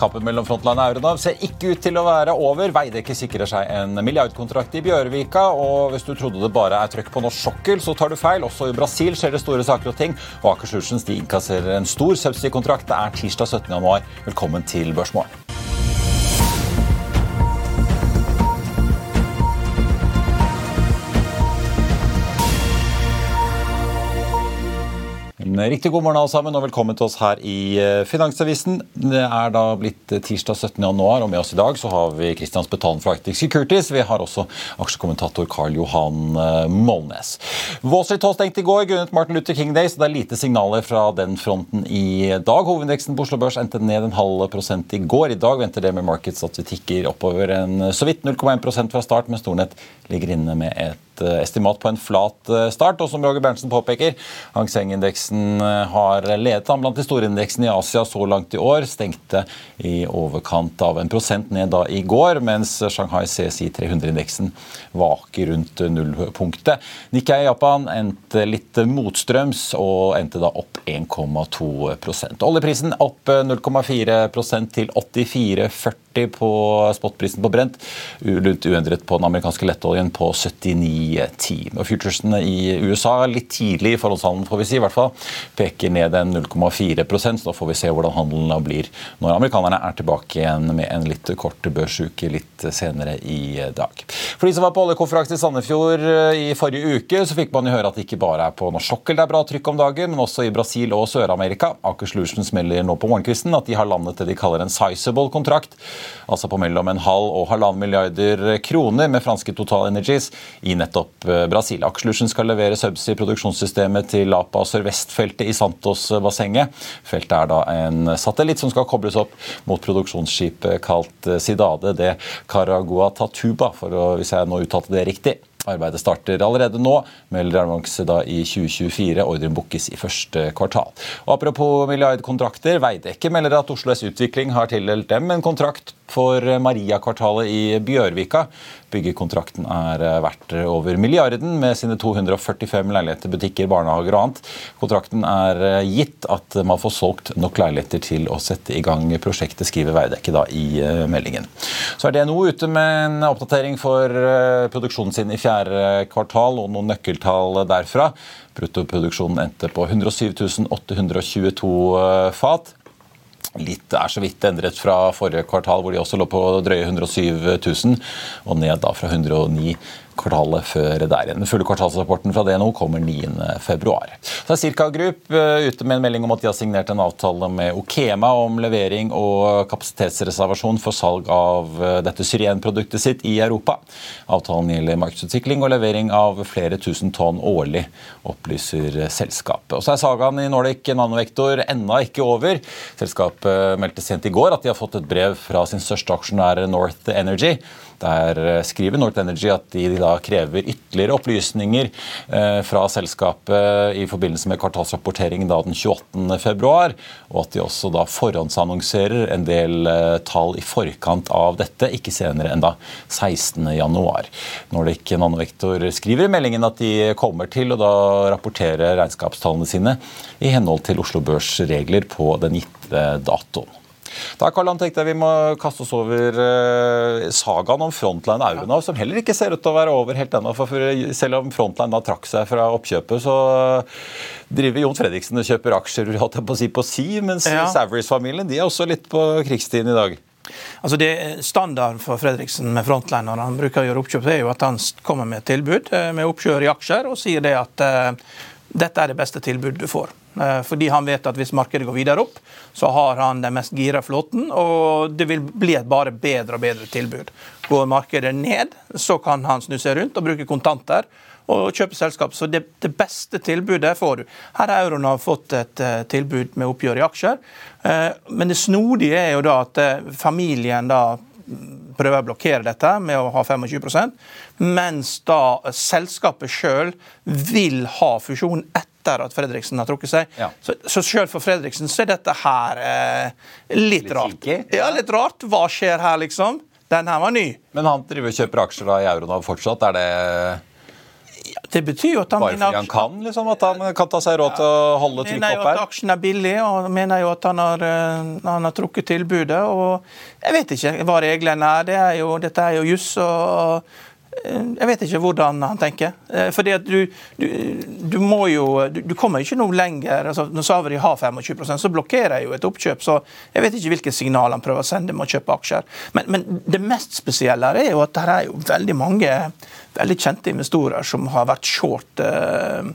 Kampen mellom Frontline og Euronav ser ikke ut til å være over. Veidekke sikrer seg en milliardkontrakt i Bjørvika. Og hvis du trodde det bare er trøkk på norsk sokkel, så tar du feil. Også i Brasil skjer det store saker og ting. Og Akershusens de innkasserer en stor subsidiekontrakt. Det er tirsdag 17. januar. Velkommen til Børsmorgen. Riktig god morgen alle sammen og velkommen til oss her i eh, Finansavisen. Det er da blitt eh, tirsdag 17. januar, og med oss i dag så har vi Kristian Spetalen fra Arctic Securities. Vi har også aksjekommentator Karl Johan eh, Molnes. Wall Street har stengt i går grunnet Martin Luther King Day, så det er lite signaler fra den fronten i dag. Hovedindeksen på Oslo Børs endte ned en halv prosent i går. I dag venter det med markeds at vi tikker oppover en så vidt 0,1% fra start, men Stornett ligger inne med et estimat på en flat start. Og som Roger Berntsen påpeker, Hang Seng-indeksen har ledet an blant de store indeksene i Asia så langt i år. Stengte i overkant av en prosent ned da i går, mens Shanghai CSI 300-indeksen vaker rundt nullpunktet. Nikkei i Japan endte litt motstrøms og endte da opp 1,2% Oljeprisen opp 0,4% til 84,40 på spotprisen på Brent. Rundt uendret på den amerikanske lettoljen på 79,10. Og Futuresene i USA litt tidlig i forholdshandelen, får vi si, i hvert fall, peker ned en 0,4 så da får vi se hvordan handelen blir når amerikanerne er tilbake igjen med en litt kort børsuke litt senere i dag. For de som var på oljekonferanse i Sandefjord i forrige uke, så fikk man jo høre at det ikke bare er på norsk sokkel det er bra trykk om dagen, men også i Brasil og Sør-Amerika. Aker Solutions melder nå på morgenkvisten at de har landet det de kaller en sizable kontrakt altså på mellom en halv og halvannen milliarder kroner med franske Total Energies i nettopp Brasil. Aksjelusjen skal levere subsea-produksjonssystemet til Lapa Sør-Vest-feltet i Santos-bassenget. Feltet er da en satellitt som skal kobles opp mot produksjonsskipet kalt Sidade de Caragua Tatuba, for å, hvis jeg nå uttalte det riktig. Arbeidet starter allerede nå, melder Airbanks i 2024. Ordren bookes i første kvartal. Og apropos milliardkontrakter, Veidekke melder at Oslo S Utvikling har tildelt dem en kontrakt for Maria-kvartalet i Bjørvika. Byggekontrakten er verdt over milliarden med sine 245 leiligheter, butikker, barnehager og annet. Kontrakten er gitt at man får solgt nok leiligheter til å sette i gang prosjektet, skriver Veidekke da i meldingen. Så er DNO ute med en oppdatering for produksjonen sin i fjerde kvartal og noen nøkkeltall derfra. Bruttoproduksjonen endte på 107 822 fat. Litt er så vidt endret fra forrige kvartal, hvor de også lå på drøye 107 000, og ned da fra 109 kvartalet før der igjen. Den fulle kvartalsrapporten fra DNO kommer 9.2. Så er Circa Group ute med en melding om at de har signert en avtale med Okema om levering og kapasitetsreservasjon for salg av dette syrenproduktet sitt i Europa. Avtalen gjelder markedsutvikling og levering av flere tusen tonn årlig, opplyser selskapet. Og så er sagaen i Nordic Nanovektor ennå ikke over. Selskapet meldte sent i går at de har fått et brev fra sin største aksjonær North Energy. Der skriver North Energy at de da krever ytterligere opplysninger fra selskapet i forbindelse med kvartalsrapporteringen da den 28.2, og at de også da forhåndsannonserer en del tall i forkant av dette, ikke senere enn da 16.1. Nordic Nanovektor skriver i meldingen at de kommer til å da rapportere regnskapstallene sine i henhold til Oslo Børs regler på den gitte datoen. Da Karl, tenkte jeg vi må kaste oss over uh, sagaen om Frontline Euronav, som heller ikke ser ut til å være over helt ennå. For, selv om Frontline da trakk seg fra oppkjøpet, så driver Jon Fredriksen og kjøper aksjer holdt jeg på å si, på si, mens ja. Savris-familien de er også litt på krigstiden i dag. Altså det Standarden for Fredriksen med Frontline når han bruker å gjøre oppkjøp, er jo at han kommer med et tilbud eh, med oppkjør i aksjer og sier det at uh, dette er det beste tilbudet du får. Eh, fordi han vet at hvis markedet går videre opp, så har han den mest gira flåten, og det vil bli et bare bedre og bedre tilbud. Går markedet ned, så kan han snu seg rundt og bruke kontanter og kjøpe selskap. Så det, det beste tilbudet får du. Her har Euronav fått et uh, tilbud med oppgjør i aksjer. Uh, men det snodige er jo da at familien da prøver å blokkere dette med å ha 25 mens da selskapet sjøl vil ha fusjon etter etter at Fredriksen har trukket seg. Ja. Så, så selv for Fredriksen så er dette her eh, litt, litt rart. Ja, litt rart. Hva skjer her, liksom? Den her var ny. Men han driver og kjøper aksjer da i Euronav fortsatt? Er det ja, det betyr jo at han Bare fordi han kan? liksom, At han kan ta seg råd til å holde trykket oppe her? Mener jo at aksjen er billig, og mener jo at han har, eh, han har trukket tilbudet. og Jeg vet ikke hva reglene er. Det er jo, dette er jo juss. og jeg vet ikke hvordan han tenker. Eh, fordi at du, du, du må jo du, du, kommer ikke noe lenger. altså Når Saveri har 25% så blokkerer jeg jo et oppkjøp. Så jeg vet ikke hvilke signal han prøver å sende med å kjøpe aksjer. Men, men det mest spesielle er jo at det er jo veldig mange veldig kjente investorer som har vært short eh,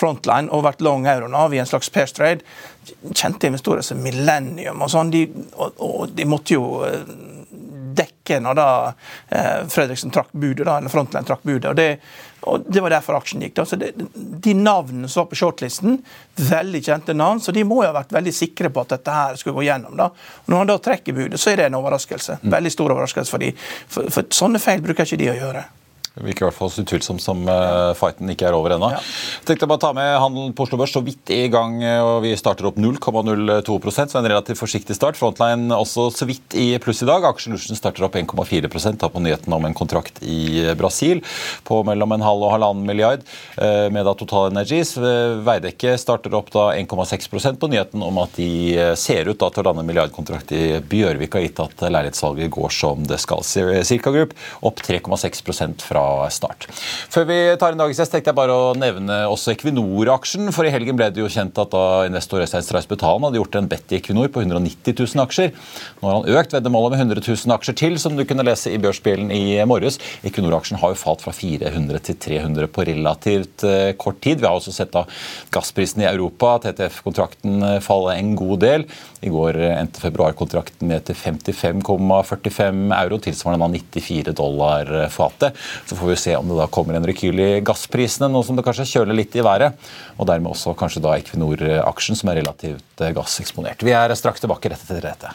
Frontline og vært long Euronav i en slags pairs trade. Kjente investorer som Millennium og sånn. De, og, og de måtte jo eh, dekke når da eh, Fredriksen trakk budet, da, eller Frontline trakk budet. og det, og det var derfor aksjen gikk. da, så det, De navnene som var på shortlisten, veldig kjente navn, så de må jo ha vært veldig sikre på at dette her skulle gå gjennom. da. Og Når han da trekker budet, så er det en overraskelse. Mm. Veldig stor overraskelse for de. For, for sånne feil bruker ikke de å gjøre. Det virker i hvert fall så utvilsomt som uh, fighten ikke er over ennå. Ja. Tenkte bare ta med handelen på Oslo Børs så vidt i gang, eh, og vi starter opp 0,02 så en relativt forsiktig start. Frontline også så vidt i pluss i dag. Aksjelusjen starter opp 1,4 tar på nyheten om en kontrakt i Brasil på mellom en halv og halvannen milliard uh, med da Total Energies. Veidekke starter opp da 1,6% på nyheten om at de ser ut da til å lande en milliardkontrakt i Bjørvik, har gitt at leilighetssalget går som det skal. Circa Group opp 3,6 fra fra start. Før vi tar en dagens gjest, tenkte jeg bare å nevne også Equinor-aksjen. For i helgen ble det jo kjent at da investor Øystein Streis Betalen hadde gjort en bet i Equinor på 190 000 aksjer. Nå har han økt veddemålet med 100 000 aksjer til, som du kunne lese i Børsbjellen i morges. Equinor-aksjen har jo falt fra 400 til 300 på relativt eh, kort tid. Vi har også sett da gassprisen i Europa, TTF-kontrakten, eh, falle en god del. I går eh, endte februarkontrakten ned til 55,45 euro, tilsvarende 94 dollar fatet. Så får vi se om det da kommer en rekyl i gassprisene, nå som det kanskje kjøler litt i været. Og dermed også kanskje da Equinor-aksjen, som er relativt eh, gasseksponert. Vi er straks tilbake rett etter dette.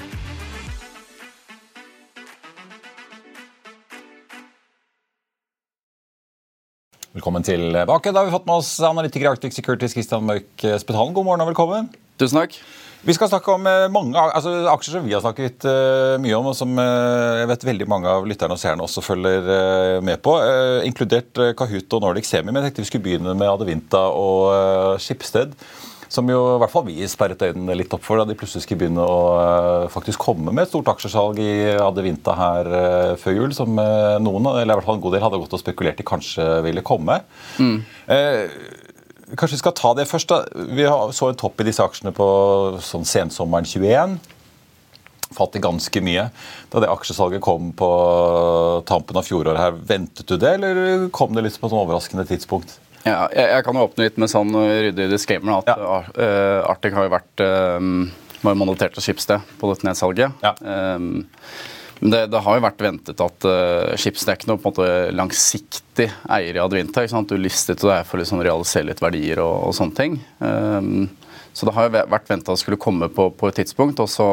Velkommen tilbake. Da har vi fått med oss analytiker i Arctic Securities Christian Mørk Spetalen. God morgen og velkommen. Tusen takk. Vi skal snakke om eh, mange altså, aksjer som vi har snakket uh, mye om, og som uh, jeg vet veldig mange av lytterne og seerne også følger uh, med på, inkludert Kahoot og Nordic Semi. Men jeg tenkte vi skulle begynne med Adevinta og Skipsted. Som jo i hvert fall vi sperret øynene litt opp for da de plutselig skulle begynne å uh, faktisk komme med et stort aksjesalg i Adevinta her uh, før jul, som uh, noen, eller i hvert fall en god del, hadde gått og spekulert i kanskje ville komme. Mm. Kanskje vi skal ta det først. da. Vi så en topp i disse aksjene på sånn sensommeren 21 falt det ganske mye da det aksjesalget kom på tampen av fjoråret. her. Ventet du det, eller kom det litt på et overraskende tidspunkt? Ja, jeg, jeg, kan jo åpne litt med sånn ryddig disclaimer at ja. uh, Arctic har jo vært uh, av Schibsted på dette nedsalget. Ja. Um, det, det, har jo vært ventet at uh, Schibsted er ikke noe på en måte langsiktig eier i Advinta. Ikke sant? Du listet det for å liksom realisere litt verdier og, og sånne ting. Um, så det har jo vært venta skulle komme på, på et tidspunkt. og så,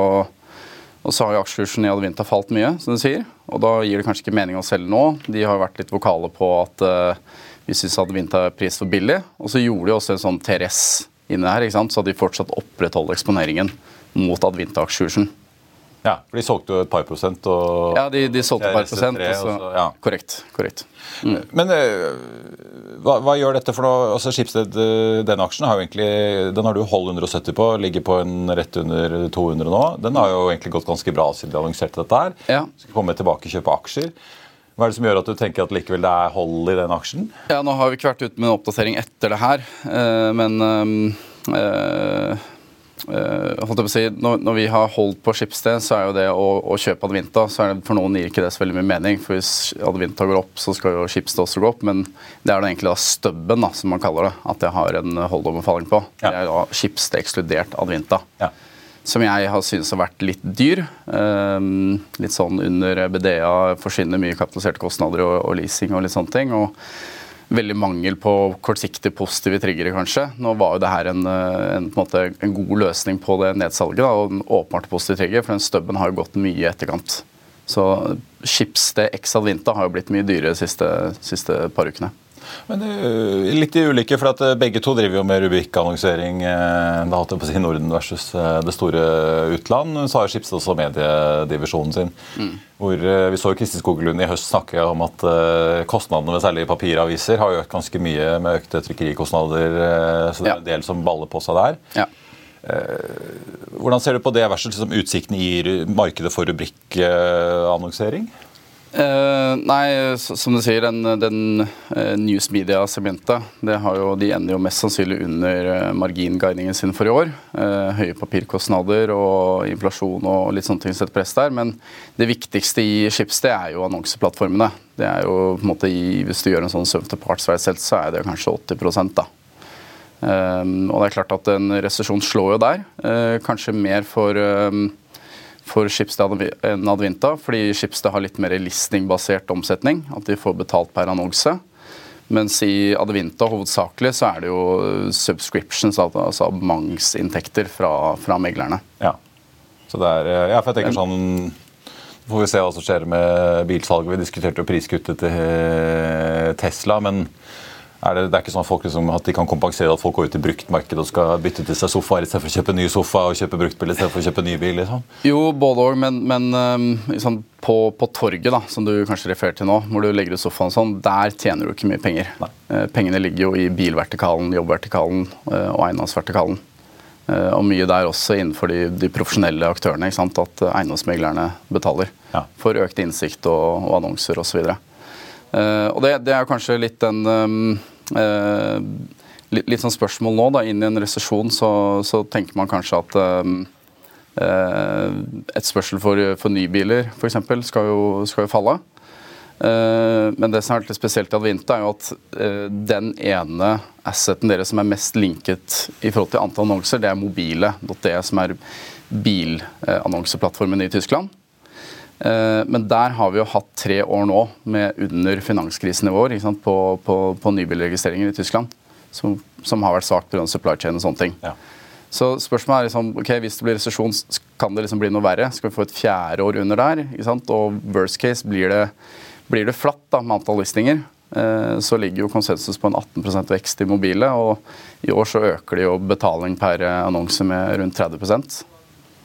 og så har jo aksjekursen i Advinta falt mye, som du sier. og da gir det kanskje ikke mening å selge nå. De har jo vært litt vokale på at uh, vi syns Advinta er pris for billig. Og så gjorde de også en sånn TRS inne her, så hadde de fortsatt opprettholdt eksponeringen mot Advinta-aksjekursen. Ja, for de solgte jo et par prosent. Og ja, de, de solgte et par prosent. Også, så, ja. Korrekt. korrekt. Mm. Men uh, hva, hva, gjør dette for noe? Altså Skipsted, uh, den aksjen har jo egentlig, den har du holdt 170 på, ligger på en rett under 200 nå. Den har jo egentlig gått ganske bra siden de annonserte dette her. Ja. Skal komme tilbake og kjøpe aksjer. Hva er det som gjør at du tenker at likevel det er hold i den aksjen? Ja, Nå har vi ikke vært ute med en oppdatering etter det her, uh, men Uh, holdt jeg på å si, når, når, vi har holdt på Skipsted, så er jo det å, å kjøpe Advinta så er det, For noen gir ikke det så veldig mye mening, for hvis Advinta går opp, så skal jo Skipsted også gå opp. Men det er da egentlig da stubben, da, som man kaller det, at jeg har en holdoverfaling på. Ja. Det er da Skipsted ekskludert Advinta. Ja. Som jeg har syntes har vært litt dyr. Um, litt sånn under BDA forsvinner mye kapitaliserte kostnader og, leasing og litt sånne ting. og veldig mangel på kortsiktig positive triggere, kanskje. Nå var jo det her en, eh, en, en, måte, en god løsning på det nedsalget, da, og en åpenbart positiv trigger, for den stubben har jo gått mye i etterkant. Så chips det X Advinta har jo blitt mye dyrere de siste, siste par ukene. Men uh, Litt i ulike, for at uh, begge to driver jo med Rubik-annonsering. Uh, da holdt jeg på å si Norden versus det store utland. Så har Skipsted også mediedivisjonen sin. Mm. Hvor Vi så Kristin Skogelund i høst snakke om at kostnadene ved særlig papiraviser har økt ganske mye med økte trykkerikostnader. så det er en del som baller på seg der. Ja. Hvordan ser du på det versus liksom, utsikten i markedet for rubrikkannonsering? Uh, nei, som du sier, den, den uh, news media-segmentet det har jo, de ender jo mest sannsynlig under uh, marginguidingen sin for i år. Høye papirkostnader og inflasjon og litt sånne ting setter press der. Men det viktigste i Schibsted er jo annonseplattformene. Det er jo på en måte i, Hvis du gjør en sånn søvn til parts-verdselt, så er det kanskje 80 da. Og det er klart at en resesjon slår jo der. kanskje mer for for Schibsted enn Advinta, fordi Schibsted har litt mer listingbasert omsetning. At de får betalt per annonse. Mens i Advinta hovedsakelig så er det jo subscriptions, altså abonnementsinntekter fra, fra meglerne. Ja. Så det er, ja, for jeg tenker sånn får vi se hva som skjer med bilsalget. Vi diskuterte jo priskuttet til eh, Tesla. men er det, det, er ikke sånn at folk liksom, at de kan kompensere at folk går ut i bruktmarkedet og skal bytte til seg sofaer istedenfor å kjøpe ny sofa og kjøpe bruktbil istedenfor å kjøpe ny bil? Liksom. Jo, både òg, men, men liksom, på, på, torget, da, som du kanskje refererer til nå, hvor du legger ut sofaen sånn, der tjener du ikke mye penger. Eh, pengene ligger jo i bilvertikalen, jobbvertikalen eh, og eiendomsvertikalen. Og mye der også innenfor de, de profesjonelle aktørene. At eiendomsmeglerne betaler ja. for økt innsikt og, og annonser osv. Uh, og det, det, er kanskje litt en um, uh, litt, litt, sånn spørsmål nå. da, Inn i en resesjon så, så, tenker man kanskje at um, uh, et spørsmål for, for nybiler f.eks. Skal, skal jo falle. men det som er litt spesielt i Advinta, er jo at den ene asseten dere som er mest linket i forhold til antall annonser, det er mobile.de, som er bilannonseplattformen i Tyskland. Eh, men der har vi jo hatt tre år nå med under finanskrisenivåer på, på, på nybilregistreringer i Tyskland. Som, som har vært svakt pga. supply chain og sånne ting. Ja. Så spørsmålet er liksom, ok, hvis det blir resesjon, kan det liksom bli noe verre? Skal vi få et fjerde år under der? Og worst case, blir det, blir det flatt da, med antall listinger? Eh, så ligger jo konsensus på en 18% vekst i mobile, og i år så øker det jo betaling per annonse med rundt 30%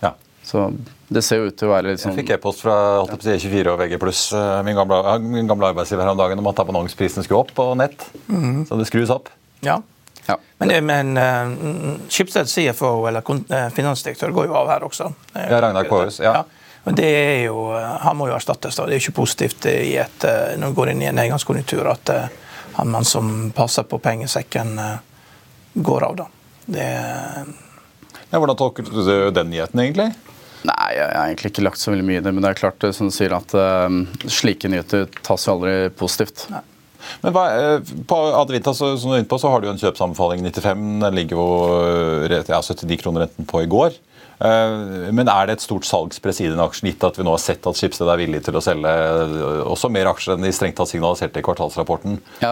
ja. Så det ser jo ut til å være litt sånn... Jeg fikk e-post fra E24 og VG+, eh, min gamle, min gamle arbeidsgiver her om dagen, om at abonnementsprisene skulle opp på nett. Mm. Så det skrus opp. Ja. ja. Men, men uh, Schibsted CFO, eller uh, finansdirektør, går jo av her også. Ja, Ragnar Kåhus. Ja. ja. Men det er jo, Han må jo erstattes. da. Det er jo ikke positivt i et, når vi går inn i en nedgangskonjunktur at han man som passer på pengesekken, går av. da. Det... Ja, hvordan tolker du den nyheten, egentlig? Nei, jeg har egentlig ikke lagt så veldig mye i det. Men det er klart som du sier at uh, slike nyheter tas jo aldri positivt. Nei. Men hva, eh, På Advinta så, som du er inne på, så har du jo en kjøpsanbefaling 95. Den ligger jo eh, ja, 79 kroner renten på i går. Men er det et stort salgspress i den aksjen, gitt at vi nå har sett at Schibsted er villig til å selge også mer aksjer enn de strengt tatt signaliserte i kvartalsrapporten? Ja.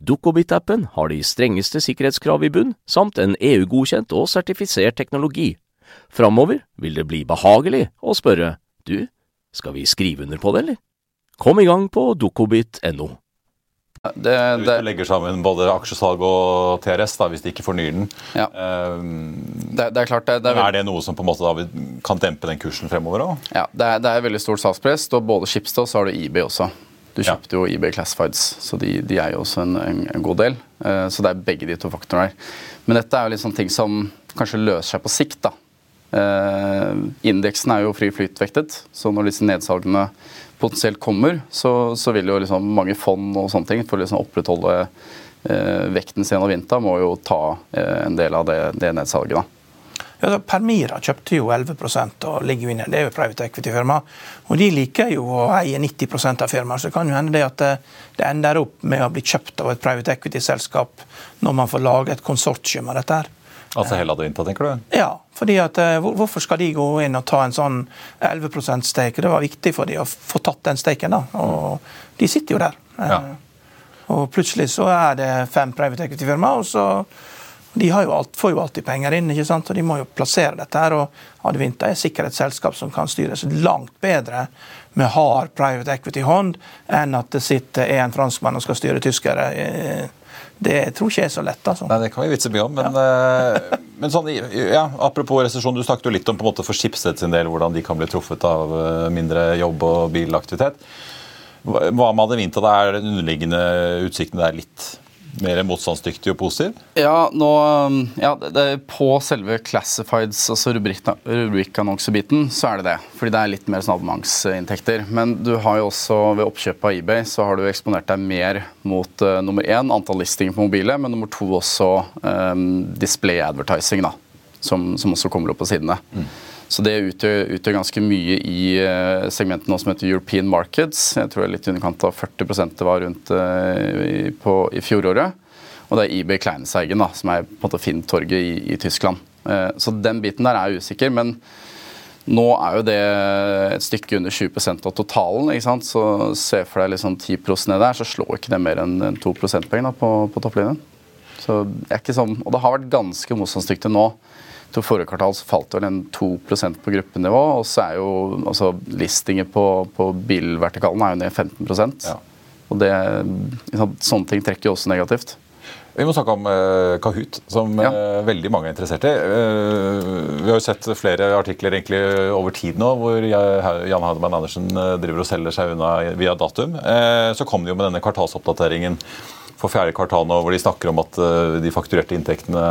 Dukkobit-appen har de strengeste sikkerhetskrav i bunn, samt en EU-godkjent og sertifisert teknologi. Framover vil det bli behagelig å spørre du, skal vi skrive under på det, eller? Kom i gang på dukkobit.no. Det, det, legger sammen både aksjesalg og TRS da, hvis de ikke fornyer den. Ja. Um, det, det, Er klart det, er, er det noe som på en måte da kan dempe den kursen fremover? òg? Ja, det er, det er veldig stort salgspress. Både Schibsted og så har du eBay også. Du kjøpte jo eBay Classifieds, så de, de er jo også en, en, en god del. Uh, så det er begge de to faktorene her. Men dette er jo litt sånne ting som kanskje løser seg på sikt. da. Uh, indeksen er jo fri flytvektet, så når disse nedsalgene potensielt kommer, så, så vil jo liksom mange fond og sånne ting for å liksom opprettholde uh, vekten sin av vinter, må jo ta en del av det, det nedsalget. da. Ja, Permira kjøpte jo 11 og ligger jo inne. Det er jo private equity-firma. Og de liker jo å eie 90% av firmaet. Så det kan jo hende det at det, ender opp med å bli kjøpt av et private equity-selskap når man får lage et konsortium av dette her. Altså Hella Vinta, tenker du? Ja. fordi at eh, Hvorfor skal de gå inn og ta en sånn 11 %-stake? Det var viktig for de å få tatt den staken. da, og De sitter jo der. Ja. Og plutselig så er det fem private equity-firmaer, og så de jo alt, får jo alltid penger inn, ikke sant? og de må jo plassere dette. her, og Advinta er sikkert et selskap som kan styres langt bedre med hard private equity-hånd enn at det sitter en franskmann og skal styre tyskere. Eh, det tror ikke er så lett. altså. Nei, Det kan vi vitse mye om. Men, ja. Eh, men sånn, ja, apropos resesjon, du snakket jo litt om på en måte for Schibsted sin del, hvordan de kan bli truffet av eh, mindre jobb og bilaktivitet. Hva med Adevinta? Da er den underliggende utsiktene der litt mer motstandsdyktig og positiv? Ja, nå, um, ja det, på selve classifieds, altså rubrikkannonsebiten, så er det det. Fordi det er litt mer sånn abonnementsinntekter. Men du har jo også ved oppkjøpet av eBay så har du eksponert deg mer mot uh, nummer én antall listinger på mobile, men nummer to også um, display advertising, da, som, som, også kommer opp på sidene. Mm. Så det utgjør, utgjør, ganske mye i uh, segmentet nå som heter European Markets. Jeg tror det er litt i underkant av 40 det var rundt uh, i, på, i fjoråret. Og det er eBay Kleinsteigen, da, som er på en måte Finn-torget i, i, Tyskland. Uh, så den biten der er usikker. men nå er jo det et stykke under 20% av totalen. ikke sant? Så se for deg liksom 10 ned der, så slår ikke det mer enn 2 prosentpoeng på, på topplinjen. Så det er ikke sånn, Og det har vært ganske motstandsdyktig nå til forrige kvartal så falt vel en 2 på gruppenivå. Og så er jo altså, listinger på, på bilvertikalen er jo ned 15 ja. Og det, sånne ting trekker jo også negativt. Vi må snakke om eh, Kahoot, som ja. eh, veldig mange er interessert i. Eh, vi har jo sett flere artikler egentlig over tid nå hvor Jan Hademann Andersen driver og selger seg unna via datum. så kom det jo med denne kvartalsoppdateringen for fjerde kvartal nå, hvor de snakker om at eh, de fakturerte inntektene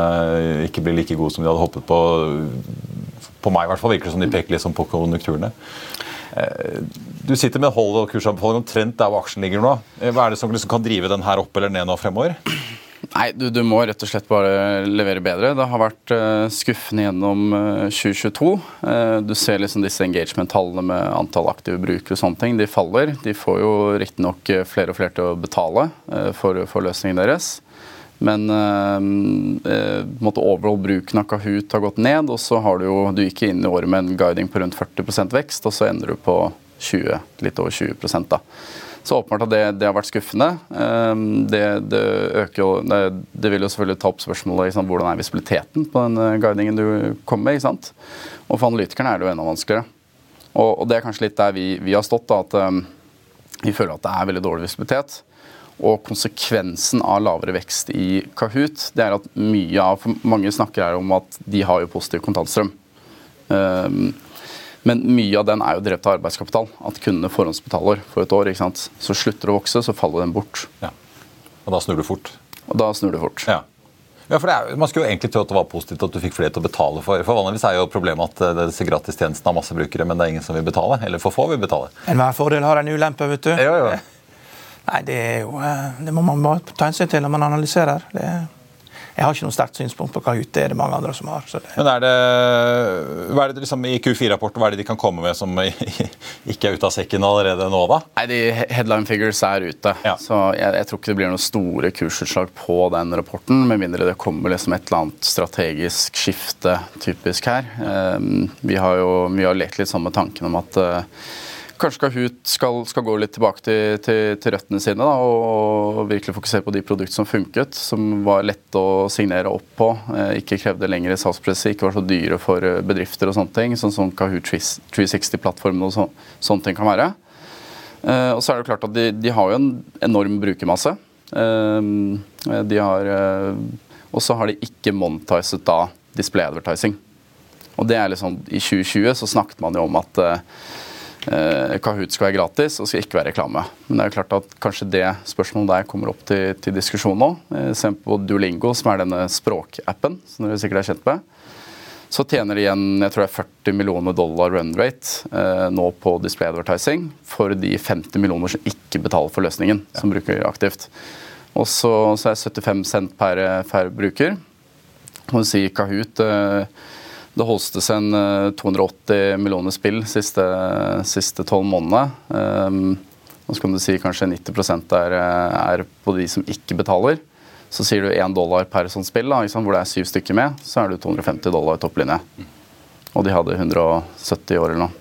ikke blir like gode som de hadde håpet på. På meg i hvert fall virker det som de peker liksom på konjunkturene. Eh, du sitter med hold og kursanbefaling omtrent der hvor aksjen ligger nå. Eh, hva er det som liksom kan drive den her opp eller ned nå fremover? Nei, du, du, må rett og slett bare levere bedre. Det har vært uh, skuffende gjennom uh, 2022. Uh, du ser liksom disse engagement-tallene med antall aktive brukere og sånne ting. De faller. De får jo riktignok flere og flere til å betale for, for løsningen deres. Men eh, måtte overall bruken av Kahoot har gått ned, og så har du jo Du gikk inn i året med en guiding på rundt 40% vekst, og så ender du på 20, litt over 20 da. Så åpenbart at det, det, har vært skuffende. Det, det, øker, det, vil jo selvfølgelig ta opp spørsmålet liksom, hvordan er visibiliteten på den guidingen du kommer med. ikke sant? Og for analytikerne er det jo enda vanskeligere. Og, og det er kanskje litt der vi, vi har stått, da, at um, vi føler at det er veldig dårlig visibilitet. Og konsekvensen av lavere vekst i Kahoot det er at mye av Mange snakker her om at de har jo positiv kontantstrøm. Um, men mye av den er jo drevet av arbeidskapital. At kundene forhåndsbetaler for et år. ikke sant? Så slutter det å vokse, så faller den bort. Ja. Og da snur du fort? Og da snur det fort. Ja. Ja, for er, Man skulle jo egentlig tro at det var positivt at du fikk flere til å betale for. For Vanligvis er jo problemet at eh, disse gratistjenestene har masse brukere, men det er ingen som vil betale. Eller for få vil betale. Enhver fordel har en ulempe, vet du. Ja, ja. Nei, det er jo eh, Det må man bare ta hensyn til når man analyserer. Det er jeg har ikke noe sterkt synspunkt på Kahoot. Det er det mange andre som har. Men er det, hva er det liksom, I Q4-rapporten hva er det de kan komme med som ikke er ute av sekken allerede nå? da? Nei, de Headline figures er ute. Ja. så jeg, jeg, tror ikke det blir noen store kursutslag på den rapporten, med mindre det kommer liksom et eller annet strategisk skifte typisk her. Um, vi har jo vi har lekt litt sånn med tanken om at uh, Kanskje Kahoot skal, skal, gå litt tilbake til, til, til røttene sine da, og virkelig fokusere på de produktene som funket, som var lette å signere opp på, eh, ikke krevde lengre salgspresse, ikke var så dyre for eh, bedrifter og sånne ting, sånn som Kahoot 360-plattformen og så, sånne ting kan være. Eh, og så er det klart at de, de har jo en enorm brukermasse. De har Og så har de ikke monetizet da display advertising. Og det er liksom, I 2020 så snakket man jo om at eh, eh, Kahoot skal være gratis og skal ikke være reklame. Men det er jo klart at kanskje det spørsmålet der kommer opp til, til diskusjon nå. Eh, Se på Duolingo, som er denne språkappen som dere sikkert er kjent med. Så tjener de igjen jeg tror det er 40 millioner dollar run rate eh, nå på display advertising for de 50 millioner som ikke betaler for løsningen, ja. som bruker aktivt. Og så, så er 75 cent per, per bruker. Må si Kahoot eh, det hostes en 280 eh, millioner spill siste tolv månedene. Og så kan du si kanskje 90 er, eh, er på de som ikke betaler. Så sier du 1 dollar per sånt spill, da, hvor det er syv stykker med, så er det 250 dollar i topplinje. Og de hadde 170 år eller noe.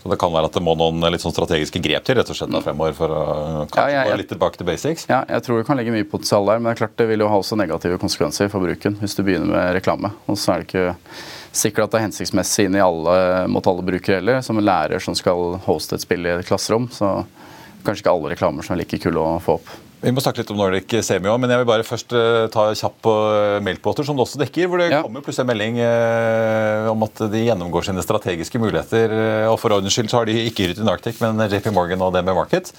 Så det kan være at det må noen litt sånn strategiske grep til rett og slett fremover for å kanskje ja, gå litt tilbake til basics? Ja, jeg tror det kan ligge mye potensial der, men det er klart det vil jo ha også negative konsekvenser for bruken hvis du begynner med reklame. Og så er det ikke sikkert at det er hensiktsmessig inn i alle, mot alle brukere heller. Som en lærer som skal hoste et spill i et klasserom, så kanskje ikke alle reklamer som er like kule å få opp. Vi må snakke litt om Nordic Semi òg, men jeg vil bare først uh, ta kjapp på uh, Meltwater, som det også dekker. hvor Det ja. kommer plutselig en melding uh, om at de gjennomgår sine strategiske muligheter. Og For ordens skyld så har de ikke ryddet inn Arctic, men JP Morgan og DNB Market.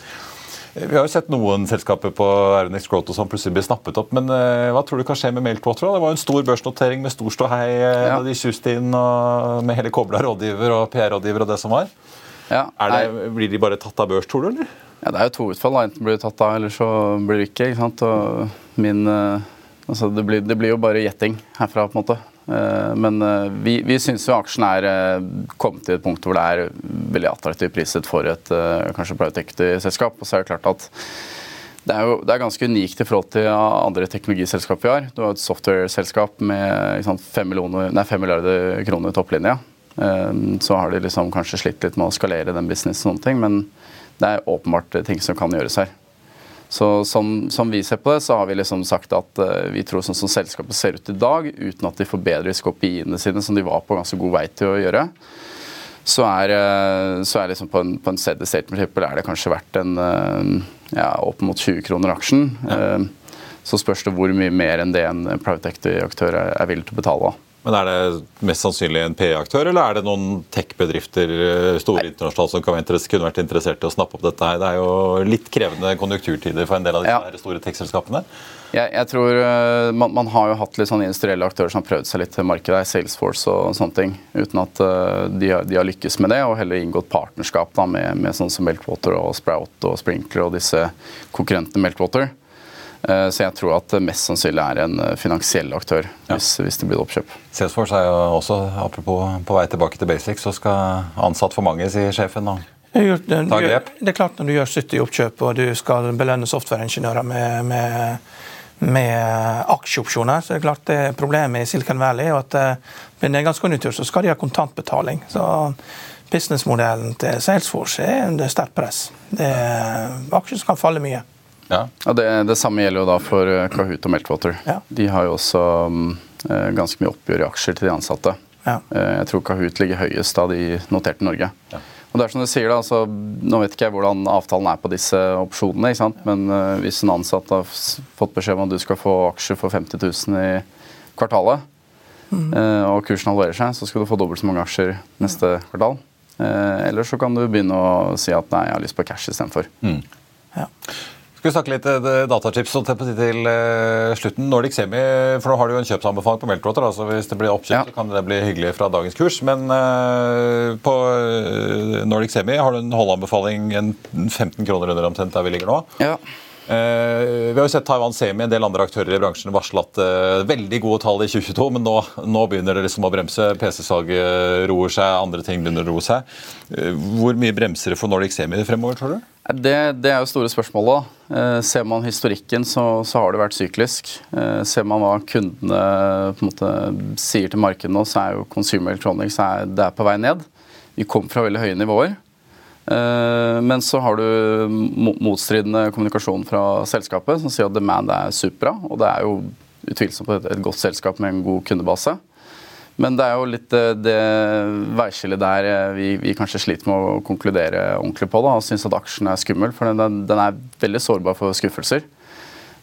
Vi har jo sett noen selskaper på Aeronix Growth som plutselig blir snappet opp. Men hva tror du kan skje med Meltwater? Det var jo en stor børsnotering med stor ståhei ja. da de suste inn med hele kobla rådgiver og PR-rådgiver og det som var. Ja, det, blir de bare tatt av børs, tror du? eller? Ja, Det er jo to utfall. Enten blir du tatt av, eller så blir du ikke. ikke sant? Og min, eh, altså det, blir, det blir jo bare gjetting herfra, på en måte. Eh, men eh, vi, vi syns jo aksjen er kommet til et punkt hvor det er veldig attraktivt priset for et kanskje private equity-selskap. Og så er det klart at det er, jo, det er ganske unikt i forhold til andre teknologiselskap vi har. Du har et software-selskap med fem 5, millioner, nei, 5 milliarder kroner i topplinja. Så har de liksom kanskje slitt litt med å skalere den businessen og sånne ting. men det er åpenbart ting som kan gjøres her. Så som, som, vi ser på det, så har vi liksom sagt at uh, vi tror sånn som selskapet ser ut i dag, uten at de forbedrer skopiene sine, som de var på ganske god vei til å gjøre, så er, uh, så er liksom på en, på en steady state er det kanskje verdt en uh, ja, opp mot 20 kroner aksjen. Ja. så spørs det hvor mye mer enn det en private equity-aktør er, er villig til å betale. Men Er det mest sannsynlig en PE-aktør, eller er det noen tech-bedrifter eh, store internasjonalt som kunne vært interessert i å snappe opp dette? her? Det er jo litt krevende konjunkturtider for en del av disse ja. store tech-selskapene. Jeg, jeg, tror uh, man, man, har jo hatt litt sånn industrielle aktører som har prøvd seg litt til markedet, Salesforce og sånne ting, uten at uh, de, har, de, har, lykkes med det, og heller inngått partnerskap da, med, med sånn som Meltwater og Sprout og Sprinkler og disse konkurrentene Meltwater. Eh, så jeg tror at det mest sannsynlig er en eh, finansiell aktør ja. hvis, hvis, det blir oppkjøp. Salesforce er jo også apropos, på vei tilbake til basics, så skal ansatt for mange, sier sjefen. og ta grep. Det er klart Når du gjør 70 oppkjøp og du skal belønne softwareingeniører med, med, med aksjeopsjoner. Så er det er klart det problemet i Silicon Valley er at ved en nedgangskonjunktur så skal de ha kontantbetaling. Så businessmodellen til Salesforce er under sterkt press. Det er aksjer som kan falle mye. Ja. ja det, det, samme gjelder jo da for eh, Kahoot og Meltwater. Ja. De har jo også um, ganske mye oppgjør i aksjer til de ansatte. Ja. Eh, jeg tror Kahoot ligger høyest av de noterte i Norge. Ja. Og det er som du sier da, altså, Nå vet ikke jeg hvordan avtalen er på disse opsjonene, ikke sant? men uh, hvis en ansatt har fått beskjed om at du skal få aksjer for 50 000 i kvartalet, mm. uh, og kursen halverer seg, så skal du få dobbelt så mange aksjer neste kvartal. Uh, eller så kan du begynne å si at nei, jeg har lyst på cash istedenfor. Mm. Ja. Skal vi snakke litt uh, datachips til uh, slutten. Nordic Semi, for nå har du jo en kjøpsanbefaling på Meltwater. Altså hvis det blir oppkjøpt, ja. så kan det bli hyggelig fra dagens kurs. Men uh, på Nordic Semi har du en holdanbefaling 15 kroner under omtrent der vi ligger nå. Ja. Vi har jo sett Taiwan Semi en del andre aktører i bransjen varsle at veldig gode tall i 2022, men nå, nå begynner det liksom å bremse. PC-salget roer seg, andre ting begynner å roe seg. hvor mye bremser det for Nordic Semi fremover, tror du? Det, det, er jo store spørsmålet. da. ser man historikken, så, så, har det vært syklisk. Eh, ser man hva kundene måte sier til markedet nå, så er jo Consumer Electronics er, det er på vei ned. Vi kom fra veldig høye nivåer. Eh, men så har du motstridende kommunikasjon fra selskapet som sier at demand er supra. Og det er jo utvilsomt et, godt selskap med en god kundebase. Men det er jo litt eh, det veiskillet der eh, vi, vi, kanskje sliter med å konkludere ordentlig på. da, Og syns at aksjen er skummel, for den, den, er veldig sårbar for skuffelser.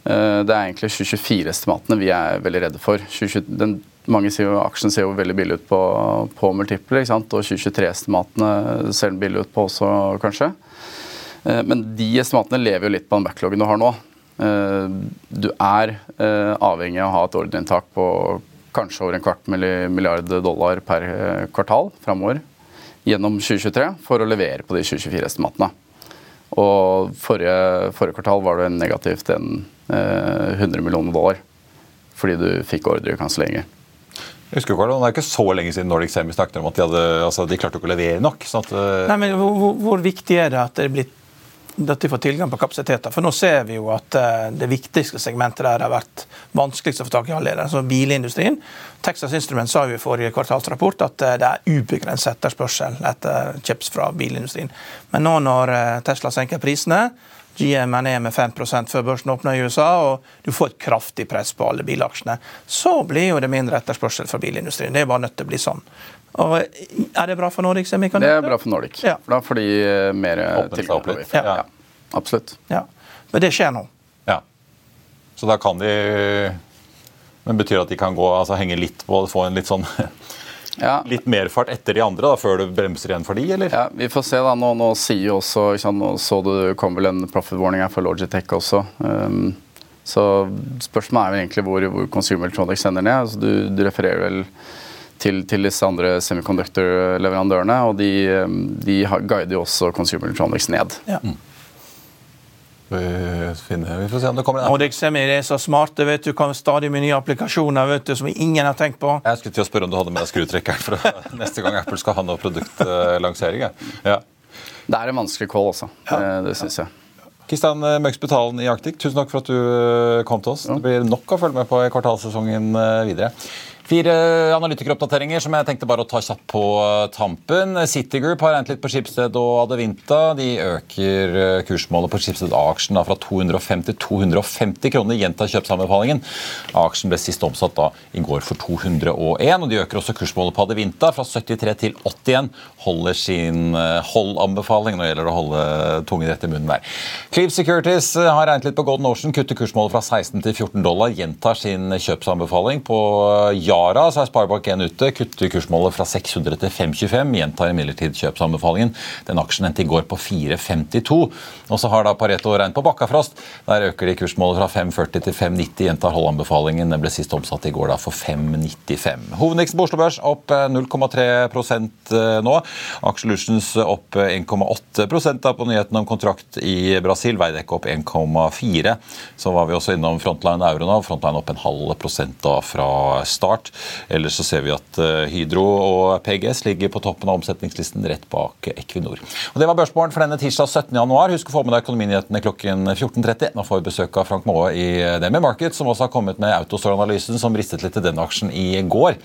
Det er egentlig 2024-estimatene vi er veldig redde for. 20, den, mange sier jo Aksjen ser jo veldig billig ut på, på multiple, ikke sant? og 2023-estimatene ser den billig ut på også, kanskje. Men de estimatene lever jo litt på den backloggen du har nå. Du er avhengig av å ha et ordreinntak på kanskje over en kvart milliard dollar per eh, kvartal framover gjennom 2023 for å levere på de 2024-estimatene. Og forrige, forrige, kvartal var det negativt en eh, 100 millioner dollar fordi du fikk ordrekanselleringer. Jeg husker ikke, Det er ikke så lenge siden Nordic Semi snakket om at de, hadde, altså, de klarte ikke å levere nok. Sånn at, uh... Nei, men hvor, hvor, viktig er det at det blir, at de får tilgang på kapasiteter. For nå ser vi jo at uh, det viktigste segmentet der har vært vanskeligst å få tak i allerede, altså bilindustrien. Texas Instruments sa jo i forrige kvartalsrapport at uh, det er ubegrenset etterspørsel etter chips fra bilindustrien. Men nå når Tesla senker prisene, GM er ned med 5 før børsen åpner i USA, og du får et kraftig press på alle bilaksjene, så blir jo det mindre etterspørsel fra bilindustrien. Det er bare nødt til å bli sånn. Og Er det bra for Nordic? Det er bra for Nordic. Ja. For da får de eh, mer tilgang på Ja. ja. Absolutt. Ja. Men det skjer nå. Ja. Så da kan de Men betyr det at de kan gå, altså henge litt på få en litt sånn ja. litt mer fart etter de andre da, før du bremser igjen for de, eller? Ja, Vi får se. da, Nå, nå sier jo også sant, nå så du kom vel en profit warning her for Logitech også. Um, så spørsmålet er vel egentlig hvor, hvor Consumer Electronics sender ned. Altså, du, du refererer vel til, til disse andre semiconductor-leverandørene, og de, de guider jo også Consumer Electronics ned. Ja. Mm. Vi, finner, vi får se om det kommer en Nordic Semi er så smarte, vet du, kan stadig med nye applikasjoner vet du, som ingen har tenkt på. Jeg skulle til å spørre om du hadde med deg skrutrekkeren for neste gang Apple skal ha noe produktlansering. Ja. Det er en vanskelig call også. Ja. Det, det syns jeg. Kristian Møgs Betalen i Arctic, tusen takk for at du eh, kom til oss. Det blir nok å følge med på i kvartalssesongen eh, videre. Fire analytikeroppdateringer som jeg tenkte bare å ta kjapt på tampen. Citigroup har regnet litt på Schibsted og Adevinta. De øker eh, kursmålet på Schibsted-aksjen fra 205 til 250 kroner. Gjentar kjøpsanbefalingen. Aksjen ble sist omsatt da i går for 201. og De øker også kursmålet på Adevinta fra 73 til 81. Holder sin eh, hold-anbefaling. Nå gjelder det å holde tungen rett i munnen der. Cleve Securities eh, har regnet litt på Golden Ocean. Kutter kursmålet fra 16 til 14 dollar. Gjentar sin kjøpsanbefaling på ja Yara så er Sparebank1 ute, kutter kursmålet fra 600 til 525. Gjentar imidlertid kjøpsanbefalingen. Den aksjen endte i går på 4,52. Og så har da Pareto regnet på Bakkafrost. Der øker de kursmålet fra 540 til 590. Gjentar holdanbefalingen. Den ble sist omsatt i går da for 595. Hovedindeksen på Oslo Børs opp 0,3 eh, eh, nå. Aksjelutions opp 1,8 da på nyheten om kontrakt i Brasil. Veidekke opp 1,4. Så var vi også innom Frontline Euronav. Frontline opp en halv prosent da fra start. Ellers så ser vi at Hydro og PGS ligger på toppen av omsetningslisten rett bak Equinor. Og Det var børsmålen for denne tirsdag 17.1. Husk å få med deg økonominyhetene klokken 14.30. Nå får vi besøk av Frank Maae i Demi Market, som også har kommet med Autostore-analysen som ristet litt til den aksjen i går.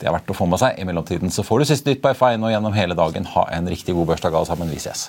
Det er verdt å få med seg. I mellomtiden så får du siste nytt på F1 og gjennom hele dagen. Ha en riktig god børsdag alle sammen. Vi ses.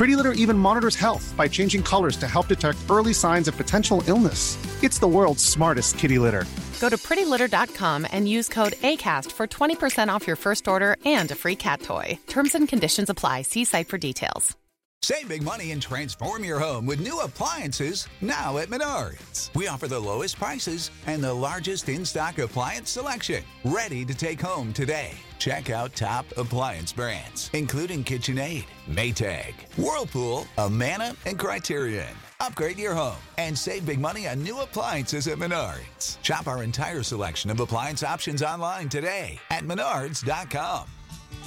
Pretty Litter even monitors health by changing colors to help detect early signs of potential illness. It's the world's smartest kitty litter. Go to prettylitter.com and use code ACAST for 20% off your first order and a free cat toy. Terms and conditions apply. See site for details. Save big money and transform your home with new appliances now at Menards. We offer the lowest prices and the largest in stock appliance selection. Ready to take home today. Check out top appliance brands, including KitchenAid, Maytag, Whirlpool, Amana, and Criterion. Upgrade your home and save big money on new appliances at Menards. Shop our entire selection of appliance options online today at menards.com.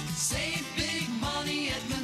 Save big money at Menards.